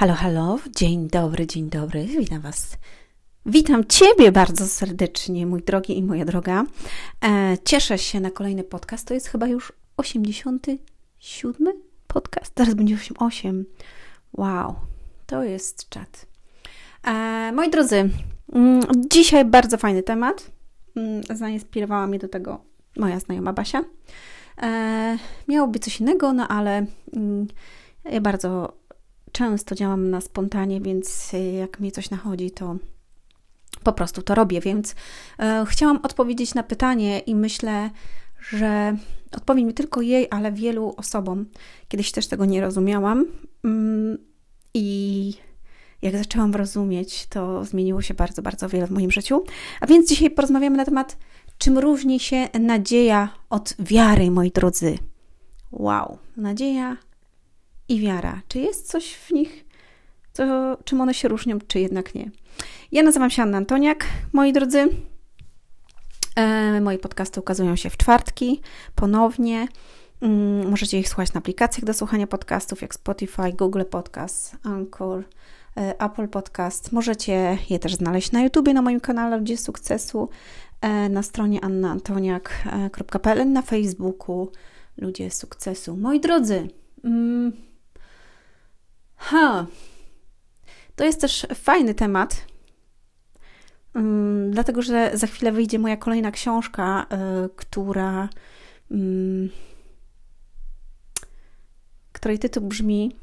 Halo, halo, dzień dobry, dzień dobry, witam Was. Witam Ciebie bardzo serdecznie, mój drogi i moja droga. E, cieszę się na kolejny podcast. To jest chyba już 87 podcast. Teraz będzie 88. Wow, to jest czat. E, moi drodzy, mm, dzisiaj bardzo fajny temat. Mm, zainspirowała mnie do tego moja znajoma Basia. E, miało być coś innego, no ale mm, ja bardzo często działam na spontanie, więc jak mi coś nachodzi, to po prostu to robię. Więc e, chciałam odpowiedzieć na pytanie i myślę, że odpowiem mi tylko jej, ale wielu osobom. Kiedyś też tego nie rozumiałam. Mm, I jak zaczęłam rozumieć, to zmieniło się bardzo, bardzo wiele w moim życiu. A więc dzisiaj porozmawiamy na temat, czym różni się nadzieja od wiary, moi drodzy. Wow, nadzieja i wiara. Czy jest coś w nich, co, czym one się różnią, czy jednak nie? Ja nazywam się Anna Antoniak, moi drodzy. E, moje podcasty ukazują się w czwartki, ponownie. Mm, możecie ich słuchać na aplikacjach do słuchania podcastów, jak Spotify, Google Podcast, Anchor, e, Apple Podcast. Możecie je też znaleźć na YouTubie, na moim kanale Ludzie Sukcesu, e, na stronie annaantoniak.pl, na Facebooku Ludzie Sukcesu. Moi drodzy, mm, Ha. To jest też fajny temat, um, dlatego że za chwilę wyjdzie moja kolejna książka, y, która. Um, której tytuł brzmi.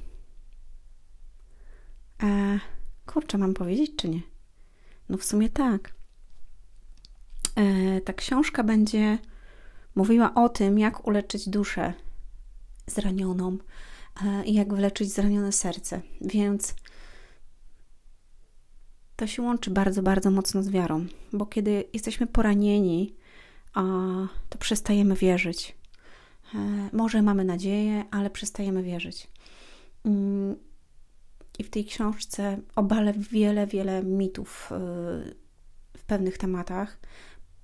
E, kurczę, mam powiedzieć, czy nie? No, w sumie tak. E, ta książka będzie mówiła o tym, jak uleczyć duszę zranioną, i jak wyleczyć zranione serce. Więc to się łączy bardzo, bardzo mocno z wiarą, bo kiedy jesteśmy poranieni, to przestajemy wierzyć. E, może mamy nadzieję, ale przestajemy wierzyć. Mm, I w tej książce obalę wiele, wiele mitów e, w pewnych tematach.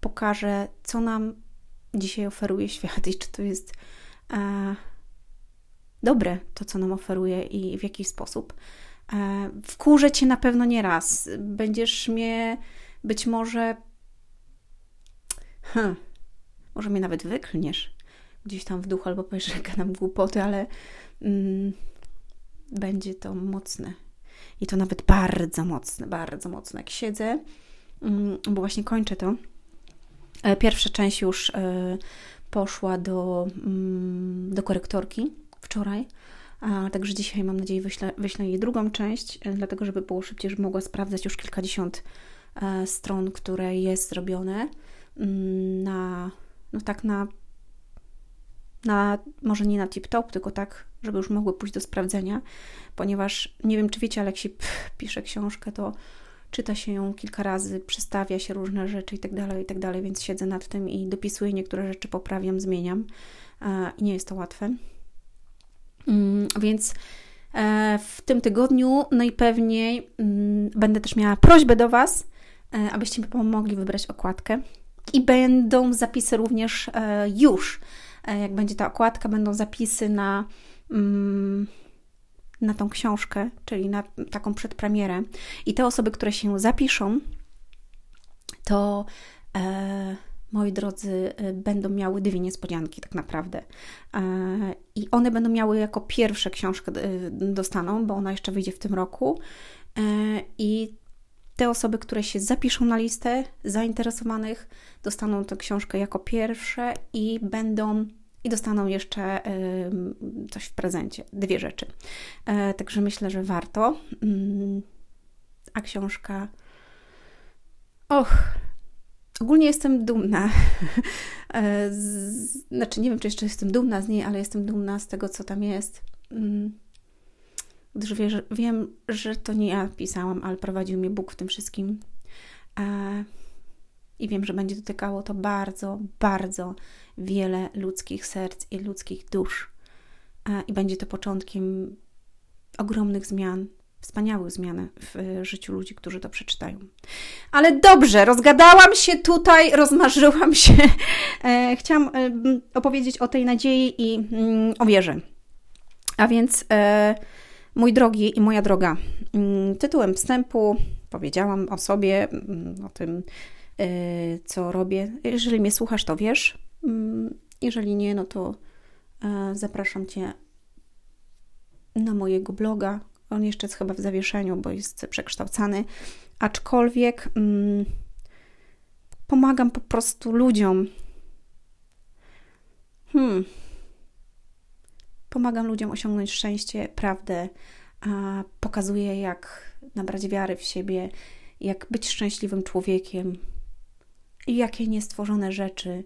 Pokażę, co nam dzisiaj oferuje świat i czy to jest e, dobre to, co nam oferuje i w jaki sposób. E, wkurzę cię na pewno nie raz. Będziesz mnie być może. Hm, może mnie nawet wyklniesz gdzieś tam w duchu, albo powiesz, że gadam głupoty, ale mm, będzie to mocne. I to nawet bardzo mocne, bardzo mocne. Jak siedzę, mm, bo właśnie kończę to. E, pierwsza część już y, poszła do, y, do korektorki wczoraj. A, także dzisiaj mam nadzieję wyślę, wyślę jej drugą część, e, dlatego żeby było szybciej, żeby mogła sprawdzać już kilkadziesiąt e, stron, które jest zrobione mm, na, no tak na, na może nie na tip-top, tylko tak, żeby już mogły pójść do sprawdzenia, ponieważ nie wiem, czy wiecie, ale jak się pisze książkę, to czyta się ją kilka razy, przestawia się różne rzeczy i tak dalej, i tak więc siedzę nad tym i dopisuję niektóre rzeczy, poprawiam, zmieniam e, i nie jest to łatwe. Mm, więc e, w tym tygodniu najpewniej mm, będę też miała prośbę do Was, e, abyście mi pomogli wybrać okładkę. I będą zapisy również e, już. Jak będzie ta okładka, będą zapisy na, mm, na tą książkę, czyli na taką przedpremierę. I te osoby, które się zapiszą, to moi drodzy, y, będą miały dwie niespodzianki tak naprawdę. E, I one będą miały jako pierwsze książkę y, dostaną, bo ona jeszcze wyjdzie w tym roku. E, I te osoby, które się zapiszą na listę zainteresowanych, dostaną tę książkę jako pierwsze i będą i dostaną jeszcze coś w prezencie, dwie rzeczy. E, także myślę, że warto. Mm, a książka. Och, Ogólnie jestem dumna. E, znaczy, nie wiem, czy jeszcze jestem dumna z niej, ale jestem dumna z tego, co tam jest. Mm. Gdyż wie, że, wiem, że to nie ja pisałam, ale prowadził mnie Bóg w tym wszystkim. E, I wiem, że będzie dotykało to bardzo, bardzo wiele ludzkich serc i ludzkich dusz. E, I będzie to początkiem ogromnych zmian wspaniałych zmian w e, życiu ludzi, którzy to przeczytają. Ale dobrze, rozgadałam się tutaj, rozmarzyłam się. E, chciałam e, opowiedzieć o tej nadziei i mm, o wierze. A więc Mój drogi i moja droga, mm, tytułem wstępu powiedziałam o sobie, mm, o tym, co robię. Jeżeli mnie słuchasz, to wiesz. Jeżeli nie, no to zapraszam Cię na mojego bloga. On jeszcze jest chyba w zawieszeniu, bo jest przekształcany. Aczkolwiek pomagam po prostu ludziom. Hmm, Pomagam ludziom osiągnąć szczęście, prawdę, a pokazuję, jak nabrać wiary w siebie, jak być szczęśliwym człowiekiem i jakie niestworzone rzeczy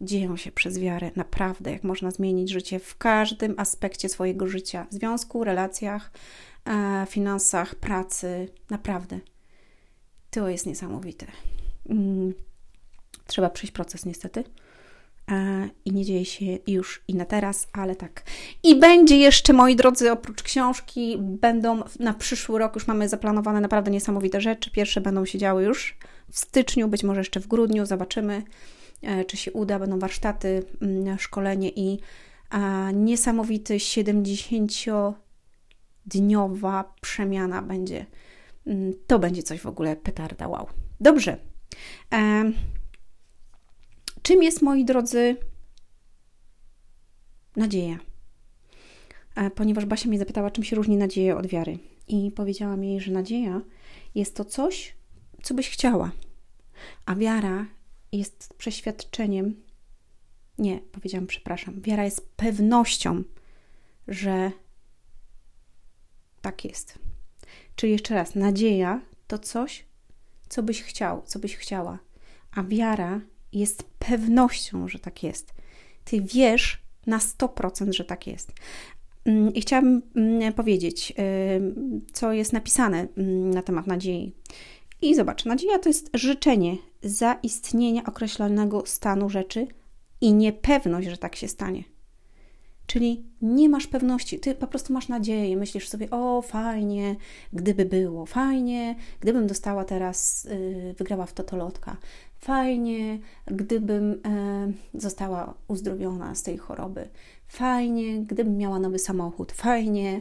dzieją się przez wiarę. Naprawdę, jak można zmienić życie w każdym aspekcie swojego życia związku, relacjach, finansach, pracy. Naprawdę. To jest niesamowite. Mm. Trzeba przejść proces, niestety i nie dzieje się już i na teraz, ale tak. I będzie jeszcze, moi drodzy, oprócz książki, będą na przyszły rok już mamy zaplanowane naprawdę niesamowite rzeczy. Pierwsze będą się działy już w styczniu, być może jeszcze w grudniu, zobaczymy, e, czy się uda. Będą warsztaty, mm, szkolenie i niesamowity 70-dniowa przemiana będzie. Mm, to będzie coś w ogóle petarda, wow. Dobrze. Czym jest, moi drodzy, nadzieja? E, ponieważ Basia mnie zapytała, czym się różni nadzieja od wiary. I powiedziałam jej, że nadzieja jest to coś, co byś chciała, a wiara jest przeświadczeniem. Nie, powiedziałam, przepraszam. Wiara jest pewnością, że tak jest. Czyli jeszcze raz, nadzieja to coś, co byś chciał, co byś chciała, a wiara jest pewnością, że tak jest. Ty wiesz na 100%, że tak jest. Mm, I chciałabym mm, powiedzieć, co jest napisane mm, na temat nadziei. I zobacz, nadzieja to jest życzenie zaistnienia określonego stanu rzeczy i niepewność, że tak się stanie. Czyli nie masz pewności, ty po prostu masz nadzieję, myślisz sobie, o fajnie, gdyby było, fajnie, gdybym dostała teraz, yy, wygrała w totolotka, fajnie, gdybym e, została uzdrowiona z tej choroby, fajnie, gdybym miała nowy samochód, fajnie,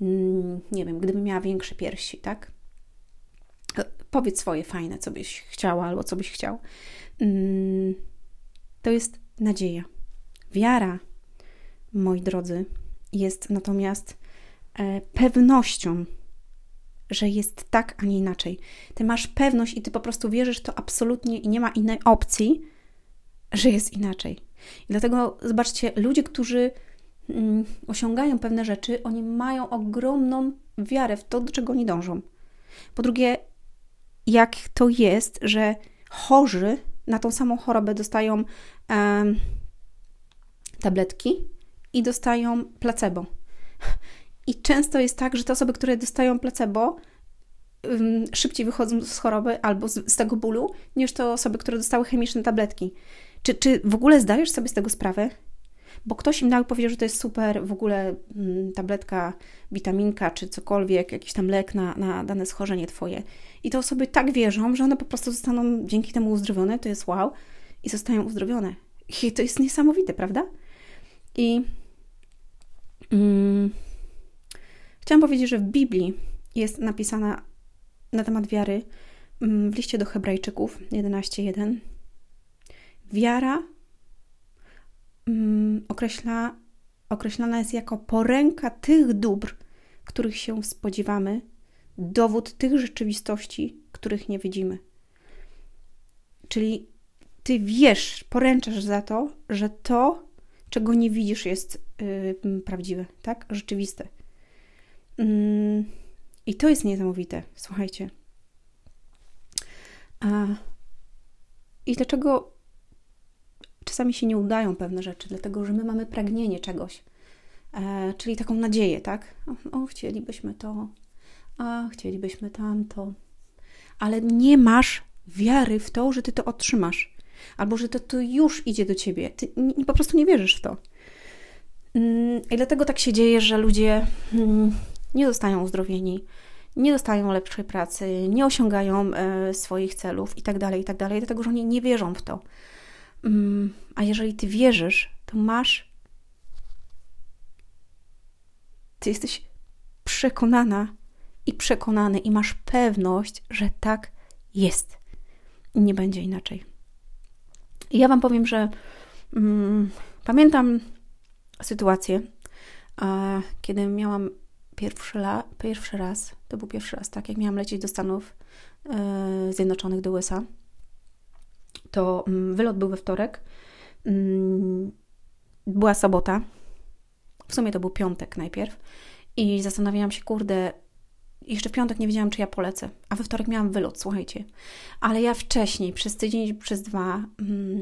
mm, nie wiem, gdybym miała większe piersi, tak? Powiedz swoje fajne, co byś chciała albo co byś chciał. Mm, to jest nadzieja. Wiara, moi drodzy, jest natomiast e, pewnością, że jest tak, a nie inaczej. Ty masz pewność i ty po prostu wierzysz to absolutnie i nie ma innej opcji, że jest inaczej. I dlatego zobaczcie, ludzie, którzy mm, osiągają pewne rzeczy, oni mają ogromną wiarę w to, do czego oni dążą. Po drugie, jak to jest, że chorzy na tą samą chorobę dostają tabletki i dostają placebo. I często jest tak, że te osoby, które dostają placebo, szybciej wychodzą z choroby albo z, z, tego bólu, niż te osoby, które dostały chemiczne tabletki. Czy, czy w ogóle zdajesz sobie z tego sprawę? Bo ktoś im nagle powie, że to jest super, w ogóle tabletka, witaminka, czy cokolwiek, jakiś tam lek na, na dane schorzenie Twoje. I te osoby tak wierzą, że one po prostu zostaną dzięki temu uzdrowione, to jest wow, i zostają uzdrowione. I to jest niesamowite, prawda? I... Mm, Chciałam powiedzieć, że w Biblii jest napisana na temat wiary mm, w liście do Hebrajczyków 11:1. Wiara mm, określa, określana jest jako poręka tych dóbr, których się spodziewamy, dowód tych rzeczywistości, których nie widzimy. Czyli ty wiesz, poręczasz za to, że to, czego nie widzisz, jest yy, prawdziwe, tak? Rzeczywiste. Mm, I to jest niesamowite, słuchajcie. A, I dlaczego czasami się nie udają pewne rzeczy? Dlatego, że my mamy pragnienie czegoś, e, czyli taką nadzieję, tak? O, o, chcielibyśmy to, a chcielibyśmy tamto, ale nie masz wiary w to, że ty to otrzymasz, albo że to, to już idzie do ciebie. Ty po prostu nie wierzysz w to. Mm, I dlatego tak się dzieje, że ludzie mm, nie zostają uzdrowieni, nie dostają lepszej pracy, nie osiągają e, swoich celów itd., tak itd., tak dlatego że oni nie wierzą w to. Mm, a jeżeli ty wierzysz, to masz. Ty jesteś przekonana i przekonany i masz pewność, że tak jest. I nie będzie inaczej. I ja Wam powiem, że mm, pamiętam sytuację, kiedy miałam pierwszy, la, pierwszy raz, to był pierwszy raz, tak, jak miałam lecieć do Stanów e, Zjednoczonych, do USA, to mm, wylot był we wtorek, mm, była sobota, w sumie to był piątek najpierw i zastanawiałam się, kurde, jeszcze w piątek nie wiedziałam, czy ja polecę, a we wtorek miałam wylot, słuchajcie. Ale ja wcześniej, przez tydzień, przez dwa, mm,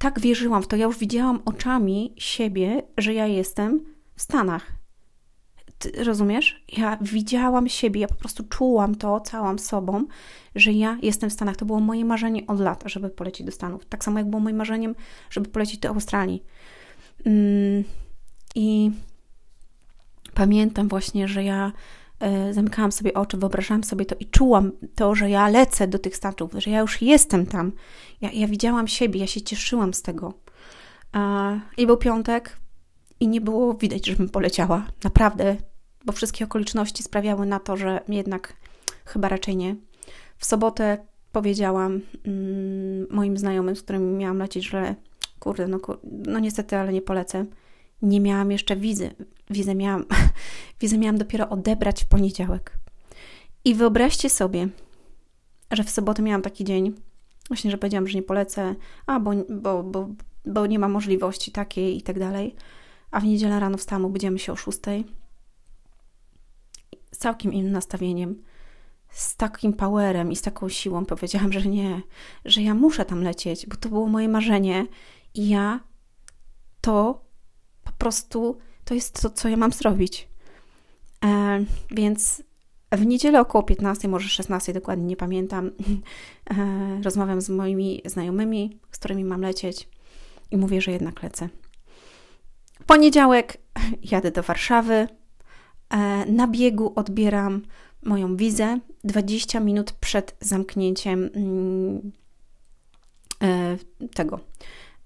tak wierzyłam w to. Ja już widziałam oczami siebie, że ja jestem w Stanach. Ty rozumiesz? Ja widziałam siebie, ja po prostu czułam to całą sobą, że ja jestem w Stanach. To było moje marzenie od lat, żeby polecieć do Stanów. Tak samo jak było moim marzeniem, żeby polecieć do Australii. Mm, I pamiętam właśnie, że ja zamykałam sobie oczy, wyobrażałam sobie to i czułam to, że ja lecę do tych Stanów, że ja już jestem tam. Ja, ja widziałam siebie, ja się cieszyłam z tego. I był piątek i nie było widać, żebym poleciała. Naprawdę, bo wszystkie okoliczności sprawiały na to, że jednak chyba raczej nie. W sobotę powiedziałam mm, moim znajomym, z którymi miałam lecieć, że kurde, no, no niestety, ale nie polecę. Nie miałam jeszcze wizy. Wizę miałam, wizę miałam dopiero odebrać w poniedziałek. I wyobraźcie sobie, że w sobotę miałam taki dzień, właśnie, że powiedziałam, że nie polecę, a bo, bo, bo, bo nie ma możliwości takiej i tak dalej. A w niedzielę rano wstałam, obudziłam się o szóstej z całkiem innym nastawieniem, z takim powerem i z taką siłą powiedziałam, że nie, że ja muszę tam lecieć, bo to było moje marzenie i ja to prostu to jest to, co ja mam zrobić. E, więc w niedzielę około 15, może 16, dokładnie nie pamiętam, e, rozmawiam z moimi znajomymi, z którymi mam lecieć i mówię, że jednak lecę. Poniedziałek jadę do Warszawy. E, na biegu odbieram moją wizę 20 minut przed zamknięciem mm, e, tego,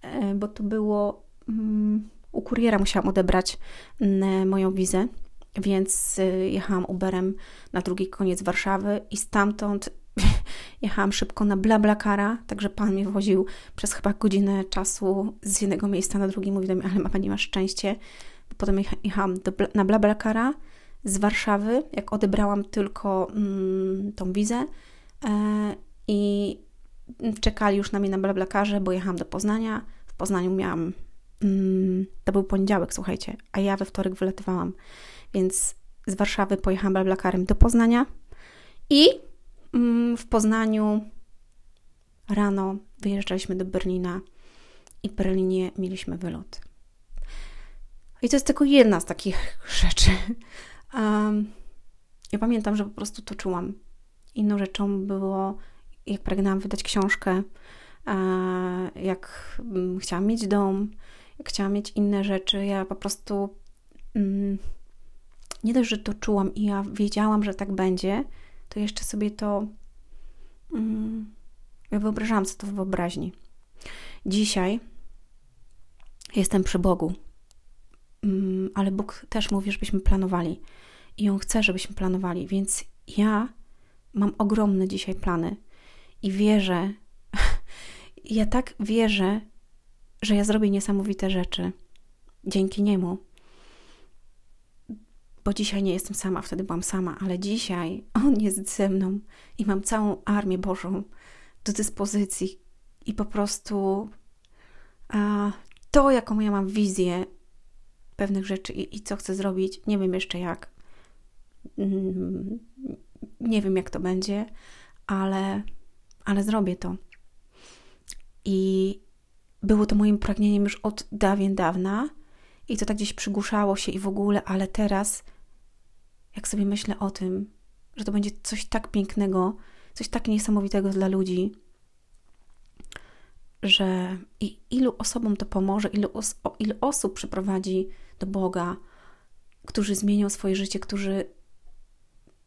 e, bo to było mm, u kuriera musiałam odebrać mm, moją wizę, więc jechałam Uberem na drugi koniec Warszawy i stamtąd jechałam szybko na BlaBlaCara, także pan mnie woził przez chyba godzinę czasu z jednego miejsca na drugie. Mówi do mnie, ale ma pani masz szczęście. Potem jechałam do, na BlaBlaCara z Warszawy, jak odebrałam tylko mm, tą wizę e, i czekali już na mnie na BlaBlaCarze, bo jechałam do Poznania. W Poznaniu miałam, mm, to był poniedziałek, słuchajcie, a ja we wtorek wylatywałam, więc z Warszawy pojechałam BlaBlaCarem do Poznania i mm, w Poznaniu rano wyjeżdżaliśmy do Berlina i w Berlinie mieliśmy wylot. I to jest tylko jedna z takich rzeczy, Um, ja pamiętam, że po prostu to czułam. Inną rzeczą było, jak pragnęłam wydać książkę, jak chciałam mieć dom, chciałam mieć inne rzeczy. Ja po prostu mm, nie dość, że to czułam i ja wiedziałam, że tak będzie, to jeszcze sobie to mm, ja wyobrażałam sobie to w wyobraźni. Dzisiaj jestem przy Bogu, mm, ale Bóg też mówi, żebyśmy planowali i on chce, żebyśmy planowali, więc ja mam ogromne dzisiaj plany i wierzę, ja tak wierzę, że ja zrobię niesamowite rzeczy dzięki niemu. Bo dzisiaj nie jestem sama, wtedy byłam sama, ale dzisiaj on jest ze mną i mam całą armię Bożą do dyspozycji i po prostu a, to, jaką ja mam wizję pewnych rzeczy i, i co chcę zrobić, nie wiem jeszcze jak, Mm, nie wiem, jak to będzie, ale, ale zrobię to. I było to moim pragnieniem już od dawien dawna, i to tak gdzieś przygłuszało się i w ogóle, ale teraz, jak sobie myślę o tym, że to będzie coś tak pięknego, coś tak niesamowitego dla ludzi, że i ilu osobom to pomoże, ilu, os ilu osób przyprowadzi do Boga, którzy zmienią swoje życie, którzy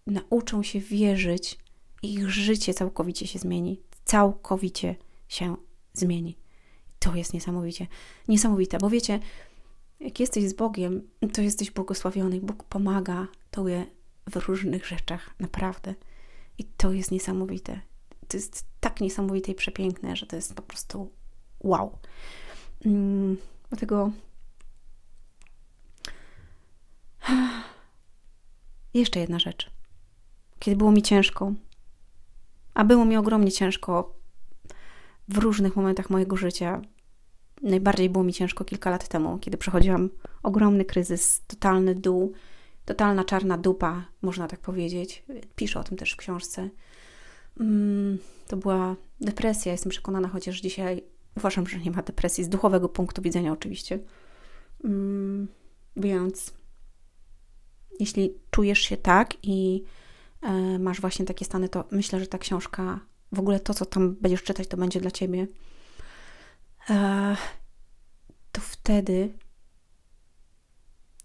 nauczą się wierzyć ich życie całkowicie się zmieni. Całkowicie się zmieni. To jest niesamowicie, niesamowite, bo wiecie, jak jesteś z Bogiem, to jesteś błogosławiony. Bóg pomaga inwestuje w różnych rzeczach, naprawdę. I to jest niesamowite. To jest tak niesamowite i przepiękne, że to jest po prostu wow. Mm, dlatego jeszcze jedna rzecz. Kiedy było mi ciężko, a było mi ogromnie ciężko w różnych momentach mojego życia, najbardziej było mi ciężko kilka lat temu, kiedy przechodziłam ogromny kryzys, totalny dół, totalna czarna dupa, można tak powiedzieć. Piszę o tym też w książce. Mm, to była depresja, jestem przekonana, chociaż dzisiaj uważam, że nie ma depresji z duchowego punktu widzenia, oczywiście. Mm, więc jeśli czujesz się tak i e, masz właśnie takie stany, to myślę, że ta książka, w ogóle to, co tam będziesz czytać, to będzie dla ciebie. E, to wtedy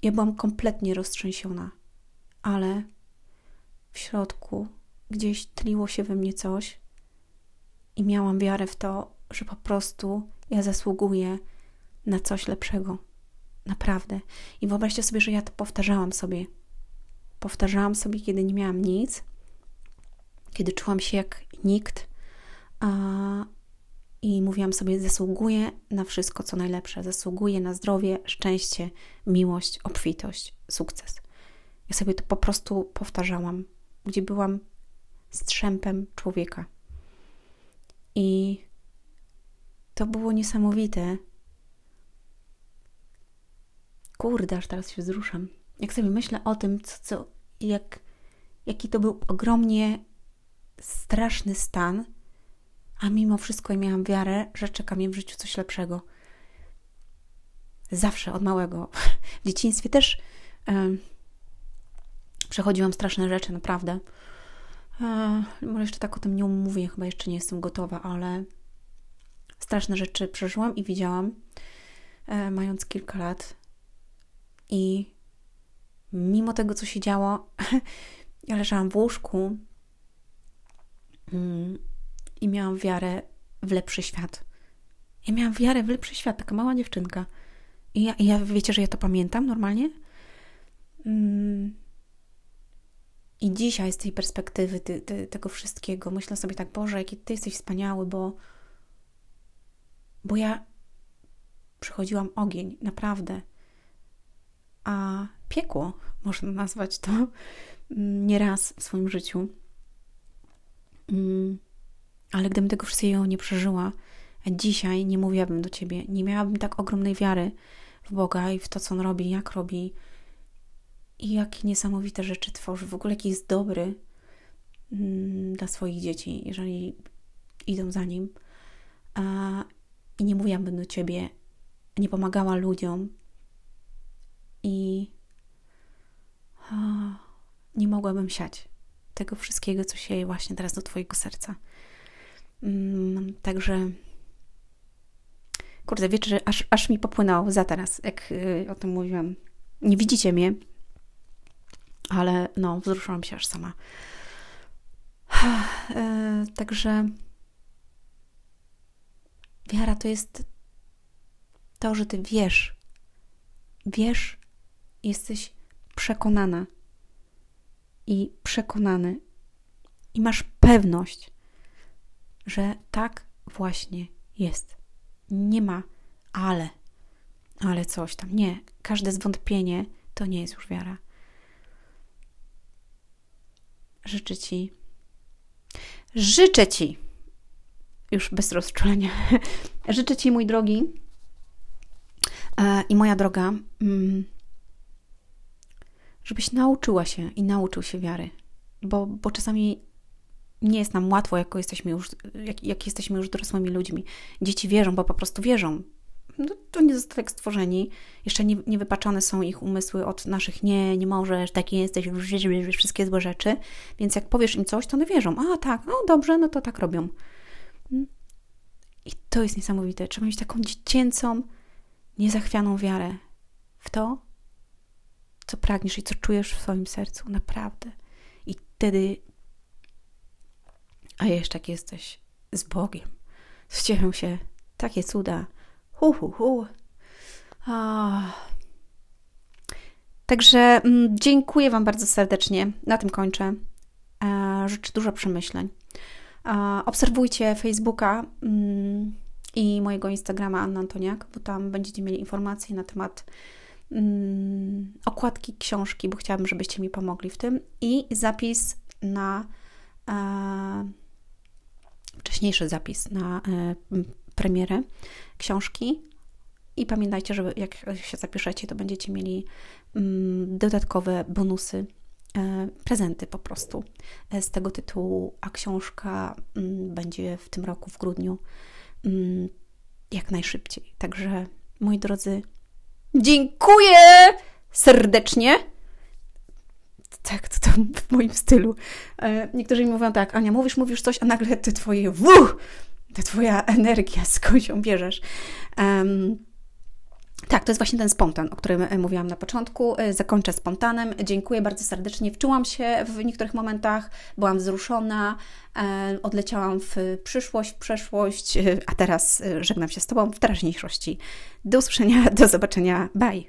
ja byłam kompletnie roztrzęsiona, ale w środku gdzieś tliło się we mnie coś i miałam wiarę w to, że po prostu ja zasługuję na coś lepszego. Naprawdę. I wyobraźcie sobie, że ja to powtarzałam sobie. Powtarzałam sobie, kiedy nie miałam nic, kiedy czułam się jak nikt, i mówiłam sobie, zasługuję na wszystko, co najlepsze. Zasługuję na zdrowie, szczęście, miłość, obfitość, sukces. Ja sobie to po prostu powtarzałam, gdzie byłam strzępem człowieka. I to było niesamowite. Kurde, aż teraz się wzruszam. Jak sobie myślę o tym, co, co, jak, jaki to był ogromnie straszny stan, a mimo wszystko miałam wiarę, że czeka mnie w życiu coś lepszego. Zawsze, od małego. W dzieciństwie też przechodziłam straszne rzeczy, naprawdę. E, może jeszcze tak o tym nie mówię, chyba jeszcze nie jestem gotowa, ale straszne rzeczy przeżyłam i widziałam, e, mając kilka lat. I mimo tego, co się działo, ja leżałam w łóżku i miałam wiarę w lepszy świat. Ja miałam wiarę w lepszy świat, taka mała dziewczynka. I ja, i ja wiecie, że ja to pamiętam normalnie? Mm. I dzisiaj z tej perspektywy ty, ty, tego wszystkiego myślę sobie tak, Boże, jaki Ty jesteś wspaniały, bo, bo ja przychodziłam ogień, naprawdę. A piekło, można nazwać to, mm, nieraz w swoim życiu. Mm. Ale gdybym tego wszystkiego nie przeżyła, dzisiaj nie mówiłabym do ciebie, nie miałabym tak ogromnej wiary w Boga i w to, co on robi, jak robi i jakie niesamowite rzeczy tworzy, w ogóle jaki jest dobry mm, dla swoich dzieci, jeżeli idą za nim. I nie mówiłabym do ciebie, nie pomagała ludziom i nie mogłabym siać tego wszystkiego, co się właśnie teraz do Twojego serca. Mm, także kurde, wiecie, że aż, aż mi popłynęło za teraz, jak y, o tym mówiłam. Nie widzicie mnie, ale no, wzruszyłam się aż sama. E, także wiara to jest to, że ty wiesz, wiesz, jesteś przekonana i przekonany i masz pewność, że tak właśnie jest. Nie ma ale, ale coś tam. Nie, każde zwątpienie to nie jest już wiara. Życzę Ci, życzę Ci, już bez rozczulenia, życzę Ci, mój drogi e, i moja droga, mm, żebyś nauczyła się i nauczył się wiary, bo, bo czasami nie jest nam łatwo, jak jesteśmy już, jak, jak jesteśmy już dorosłymi ludźmi. Dzieci wierzą, bo po prostu wierzą. No, to nie zostali tak stworzeni. Jeszcze nie, nie wypaczone są ich umysły od naszych nie, nie możesz, taki jesteś, wszystkie złe rzeczy. Więc jak powiesz im coś, to one wierzą. A tak, no dobrze, no to tak robią. Mm. I to jest niesamowite. Trzeba mieć taką dziecięcą, niezachwianą wiarę w to, co pragniesz i co czujesz w swoim sercu. Naprawdę. I wtedy a jeszcze jak jesteś z Bogiem, dzieją się takie cuda. Hu, hu, hu. A... Także mm, dziękuję Wam bardzo serdecznie. Na tym kończę. E, życzę dużo przemyśleń. E, obserwujcie Facebooka mm, i mojego Instagrama Anna Antoniak, bo tam będziecie mieli informacje na temat mm, okładki książki, bo chciałabym, żebyście mi pomogli w tym i zapis na e, wcześniejszy zapis na e, premierę książki. I pamiętajcie, że jak się zapiszecie, to będziecie mieli mm, dodatkowe bonusy, e, prezenty po prostu e, z tego tytułu, a książka mm, będzie w tym roku, w grudniu, mm, jak najszybciej. Także, moi drodzy, dziękuję serdecznie tak, to tam w moim stylu. E, niektórzy mi mówią tak, Ania, mówisz, mówisz coś, a nagle ty twoje wuh, ta twoja energia, skąd ją bierzesz. Um, tak, to jest właśnie ten spontan, o którym e, mówiłam na początku. E, zakończę spontanem. Dziękuję bardzo serdecznie. Wczułam się w niektórych momentach, byłam wzruszona, odleciałam w przyszłość, w przeszłość, a teraz żegnam się z Tobą w teraźniejszości. Do usłyszenia, do zobaczenia. Bye.